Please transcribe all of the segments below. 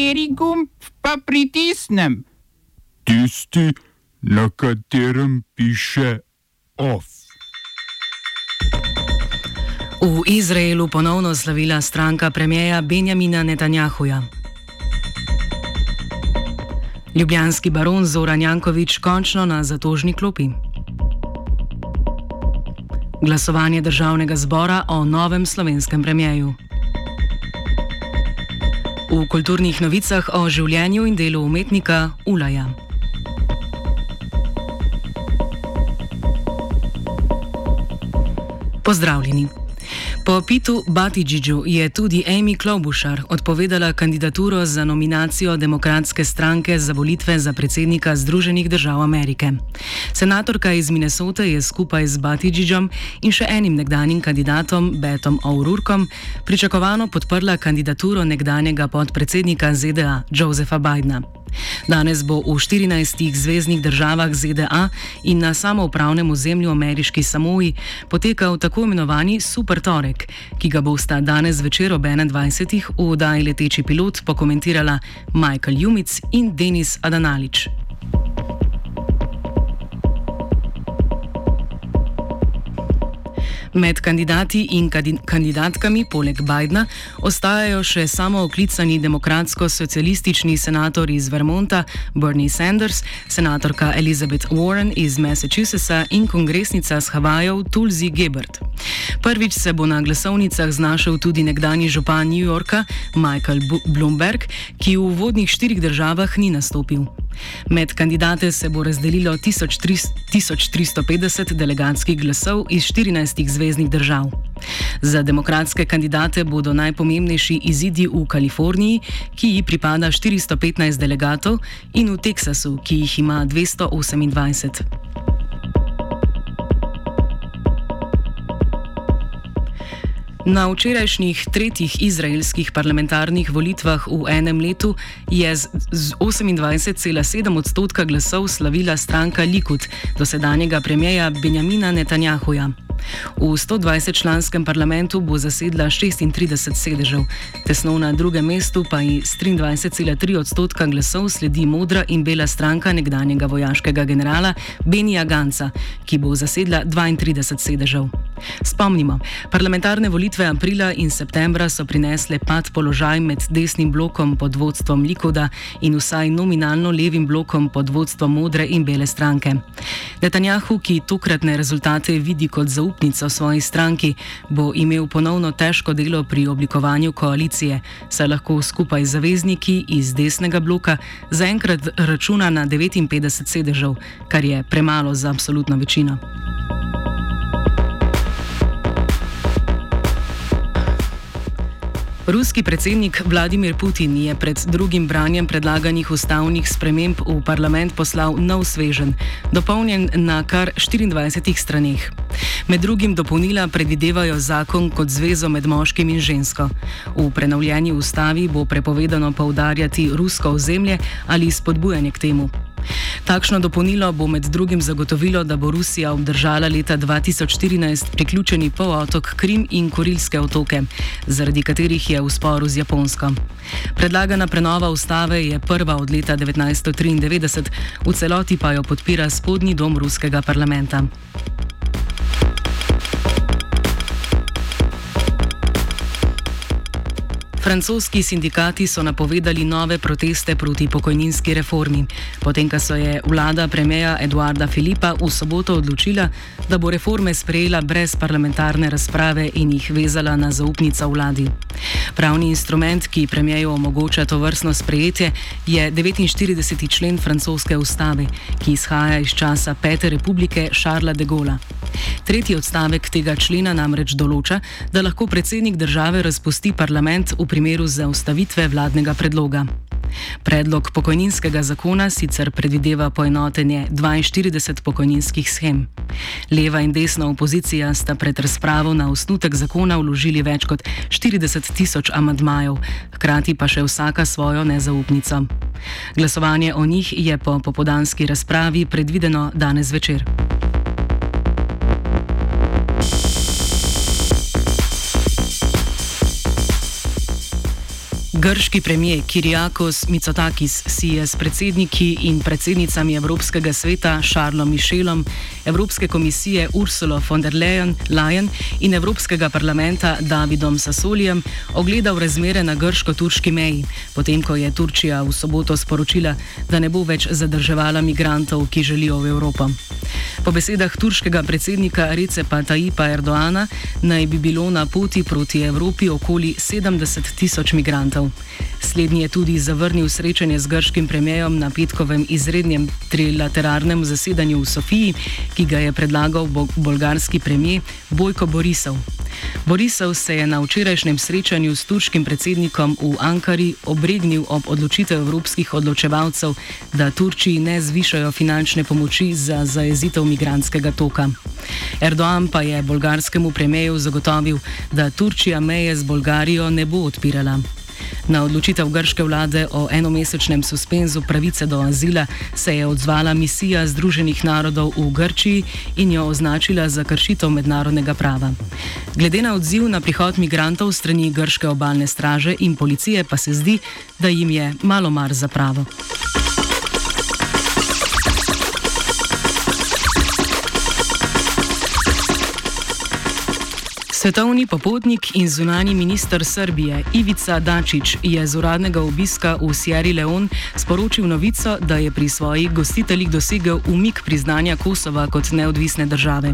Kateri gumb pa pritisnem? Tisti, na katerem piše OF. V Izraelu ponovno slavila stranka premijeja Benjamina Netanjahuja. Ljubljanski baron Zoran Jankovič končno na zatožni klopi. Glasovanje državnega zbora o novem slovenskem premijeju. V kulturnih novicah o življenju in delu umetnika Ulaja. Pozdravljeni. Po Pitu Batidžiču je tudi Amy Klobušar odpovedala kandidaturo za nominacijo Demokratske stranke za volitve za predsednika Združenih držav Amerike. Senatorka iz Minnesote je skupaj z Batidžičem in še enim nekdanjim kandidatom Betom O'Rourkom pričakovano podprla kandidaturo nekdanjega podpredsednika ZDA Josefa Bidna. Danes bo v 14 zvezdnih državah ZDA in na samoupravnem ozemlju ameriški Samoji potekal tako imenovani Super Torek, ki ga bosta danes večer ob 21. v oddaji Leteči pilot pokomentirala Michael Jumic in Denis Adanalič. Med kandidati in kandidatkami poleg Bidna ostajajo še samo oklicani demokratsko-socialistični senator iz Vermonta Bernie Sanders, senatorka Elizabeth Warren iz Massachusettsa in kongresnica z Havajev Tulsi Gebert. Prvič se bo na glasovnicah znašel tudi nekdani župan New Yorka Michael Bloomberg, ki v vodnih štirih državah ni nastopil. Med kandidate se bo razdelilo 1350 delegatskih glasov iz 14 zvezdnih držav. Za demokratske kandidate bodo najpomembnejši izidi v Kaliforniji, ki ji pripada 415 delegatov, in v Teksasu, ki jih ima 228. Na včerajšnjih tretjih izraelskih parlamentarnih volitvah v enem letu je z 28,7 odstotka glasov slavila stranka Likud, dosedanjega premijeja Benjamina Netanjahuja. V 120-članskem parlamentu bo zasedla 36 sedežev, tesno na drugem mestu pa ji s 23,3 odstotka glasov sledi modra in bela stranka nekdanjega vojaškega generala Benija Ganca, ki bo zasedla 32 sedežev. Spomnimo, parlamentarne volitve aprila in septembra so prinesle pad položaj med desnim blokom pod vodstvom Likoda in vsaj nominalno levim blokom pod vodstvom modre in bele stranke. Netanjahu, ki tokratne rezultate vidi kot zaupnico svoji stranki, bo imel ponovno težko delo pri oblikovanju koalicije, saj lahko skupaj zavezniki iz desnega bloka zaenkrat računa na 59 sedežev, kar je premalo za absolutno večino. Ruski predsednik Vladimir Putin je pred drugim branjem predlaganih ustavnih sprememb v parlament poslal nov svežen, dopolnjen na kar 24 straneh. Med drugim dopolnila predvidevajo zakon kot zvezo med moškim in žensko. V prenovljeni ustavi bo prepovedano poudarjati rusko ozemlje ali spodbujanje k temu. Takšno dopolnilo bo med drugim zagotovilo, da bo Rusija obdržala leta 2014 priključeni polotok Krim in Korilske otoke, zaradi katerih je v sporu z Japonsko. Predlagana prenova ustave je prva od leta 1993, v celoti pa jo podpira spodnji dom ruskega parlamenta. Francoski sindikati so napovedali nove proteste proti pokojninski reformi, potem ko so je vlada premijeja Eduarda Filipa v soboto odločila, da bo reforme sprejela brez parlamentarne razprave in jih vezala na zaupnica vladi. Pravni instrument, ki premijeju omogoča to vrstno sprejetje, je 49. člen francoske ustave, ki izhaja iz časa Pete republike Šarla de Gaulle. Tretji odstavek tega člena namreč določa, da lahko predsednik države razpusti parlament v primeru zaustavitve vladnega predloga. Predlog pokojninskega zakona sicer predvideva poenotenje 42 pokojninskih schem. Leva in desna opozicija sta pred razpravo na osnutek zakona vložili več kot 40 tisoč amadmajev, hkrati pa še vsaka svojo nezaupnico. Glasovanje o njih je po popodanski razpravi predvideno danes večer. Grški premijer Kiriakos Mitsotakis si je s predsedniki in predsednicami Evropskega sveta Šarlom Mišelom, Evropske komisije Ursulo von der Leyen in Evropskega parlamenta Davidom Sasolijem ogledal razmere na grško-turški meji, potem ko je Turčija v soboto sporočila, da ne bo več zadrževala migrantov, ki želijo v Evropo. Po besedah turškega predsednika Recepa Tajipa Erdoana naj bi bilo na poti proti Evropi okoli 70 tisoč migrantov. Slednji je tudi zavrnil srečanje z grškim premijejem na petkovem izrednem trilateralnem zasedanju v Sofiji, ki ga je predlagal bo bolgarski premijer Bojko Borisov. Borisov se je na včerajšnjem srečanju s turškim predsednikom v Ankari obregnil ob odločitev evropskih odločevalcev, da Turčiji ne zvišajo finančne pomoči za zajezitev migranskega toka. Erdoğan pa je bolgarskemu premijeju zagotovil, da Turčija meje z Bolgarijo ne bo odpirala. Na odločitev grške vlade o enomesečnem suspenzu pravice do azila se je odzvala misija Združenih narodov v Grčiji in jo označila za kršitev mednarodnega prava. Glede na odziv na prihod migrantov strani grške obalne straže in policije pa se zdi, da jim je malo mar za pravo. Svetovni popotnik in zunani minister Srbije Ivica Dačić je z uradnega obiska v Sierra Leone sporočil novico, da je pri svojih gostiteljih dosegel umik priznanja Kosova kot neodvisne države.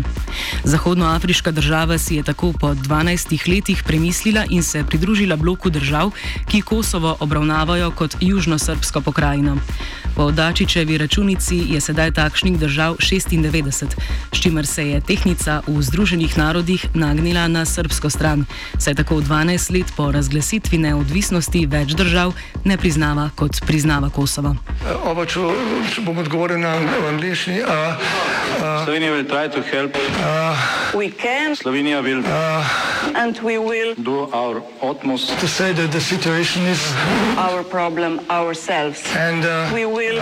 Zahodnoafriška država si je tako po 12 letih premislila in se pridružila bloku držav, ki Kosovo obravnavajo kot južno-srpsko pokrajino. Po Dačičevi računici je sedaj takšnih držav 96, s čimer se je tehnica v Združenih narodih nagnila na srpsko stran, saj tako 12 let po razglasitvi neodvisnosti več držav ne priznava, kot priznava Kosovo. Oba, če, če bom odgovoril na angliški. Slovenija bo poskušala pomagati. Slovenija bo naredila naš utmost, da bo rekla, da je situacija naš problem, naše. In bomo naredili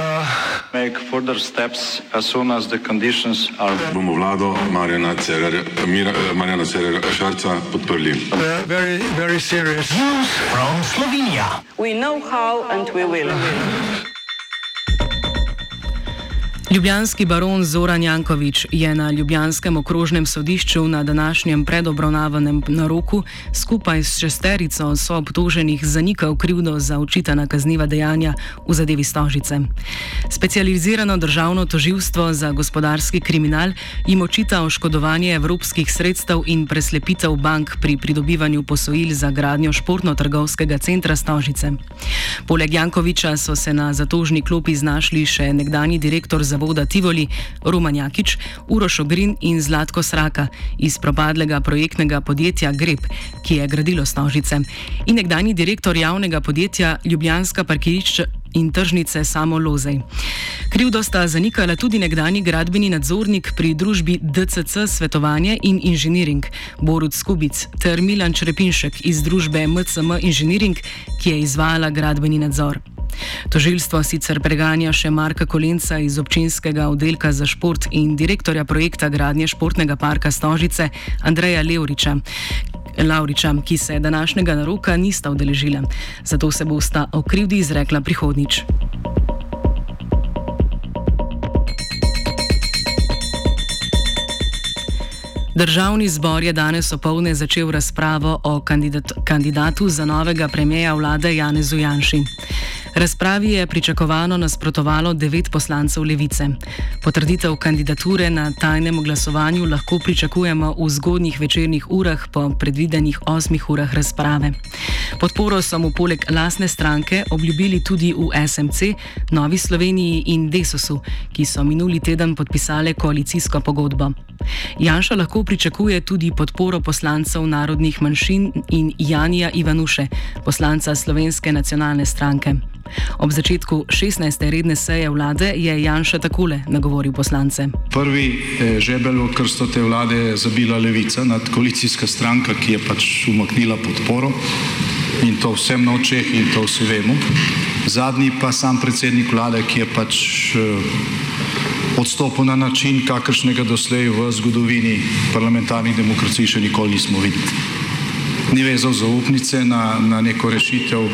nadaljnje korake, as soon as the conditions are. Bomo vlado Marjana Cererera Šarca podprli. Very, very serious. News from Slovenia. We know how and we will. Ljubljanski baron Zoran Jankovič je na Ljubljanskem okrožnem sodišču na današnjem predobravnavanem naroku skupaj s šesterico so obtoženih zanikal krivdo za očitana kazniva dejanja v zadevi Stožice. Specializirano državno toživstvo za gospodarski kriminal jim očita oškodovanje evropskih sredstev in preslepitev bank pri pridobivanju posojil za gradnjo športno-trgovskega centra Stožice. Poleg Jankoviča so se na zatožni klopi znašli še nekdani direktor za zavoda Tivoli, Romanjakič, Uroš Ogrin in Zlatko Sraka iz propadlega projektnega podjetja Greb, ki je gradilo snožice, in nekdani direktor javnega podjetja Ljubljanska parkirišča in tržnice Samo Lozej. Krivdo sta zanikala tudi nekdani gradbeni nadzornik pri družbi DCC Svetovanje in Inženiring Borut Skubic ter Milan Črepinšek iz družbe MCM Inženiring, ki je izvajala gradbeni nadzor. Tožilstvo sicer preganja še Marka Kolenca iz občinskega oddelka za šport in direktorja projekta gradnje športnega parka Stožice Andreja Leuriča. Lauriča, ki se današnjega naroka nista udeležila, zato se bosta o krivdi izrekla prihodnič. Državni zbor je danes opolne začel razpravo o kandidat kandidatu za novega premijeja vlade Janezu Janši. Razpravi je pričakovano nasprotovalo devet poslancev levice. Potrditev kandidature na tajnem glasovanju lahko pričakujemo v zgodnjih večernih urah po predvidenih osmih urah razprave. Podporo so mu poleg lasne stranke obljubili tudi v SMC, Novi Sloveniji in Desosu, ki so minuli teden podpisali koalicijsko pogodbo. Janša lahko pričakuje tudi podporo poslancev narodnih manjšin in Janija Ivanuše, poslanca Slovenske nacionalne stranke. Ob začetku 16. redne seje vlade je Janša takole nagovoril poslance. Prvi eh, žebelj v krsto te vlade je zabila levica, nadkoalicijska stranka, ki je pač umaknila podporo in to vsem na očeh in to vsi vemo. Zadnji pa sam predsednik vlade, ki je pač eh, odstopil na način, kakršnega doslej v zgodovini parlamentarnih demokracij še nikoli nismo videli. Ni vezal zaupnice na, na neko rešitev,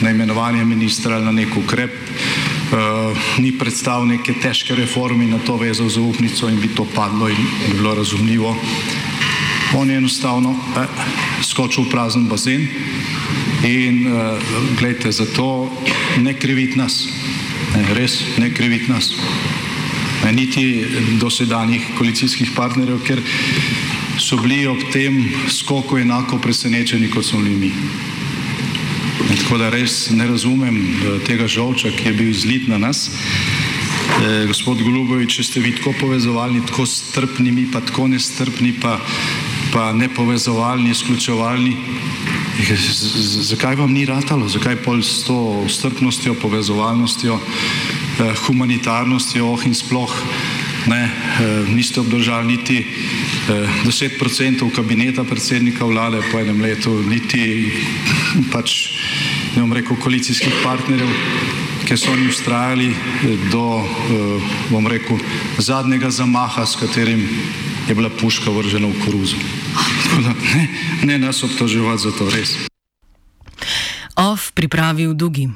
na imenovanje ministra ali na nek ukrep, uh, ni predstavil neke težke reforme in na to vezal zaupnico in bi to padlo in bi bilo razumljivo. On je enostavno eh, skočil v prazen bazen in eh, gledajte, zato ne kriviti nas, ne, res ne kriviti nas, ne, niti dosedanjih koalicijskih partnerjev, ker so bili ob tem skoku enako presenečeni, kot smo bili mi. In tako da res ne razumem eh, tega žolča, ki je bil izlit na nas. E, gospod Golubovič, če ste vi tako povezovalni, tako strpni, pa tako nestrpni, pa, pa nepovezovalni, izključevalni, zakaj vam ni ratalo, zakaj pol s to strpnostjo, povezovalnostjo, eh, humanitarnostjo, oh in sploh ne, eh, niste obdržali niti 10% eh, kabineta predsednika vlade po enem letu, niti pač, ne bom rekel, koalicijskih partnerjev, ki so oni ustrajali do, eh, bom rekel, zadnjega zamaha, s katerim je bila puška vržena v koruzo. Da, ne, ne nas obtoževati za to, res. Off pripravil Dugi.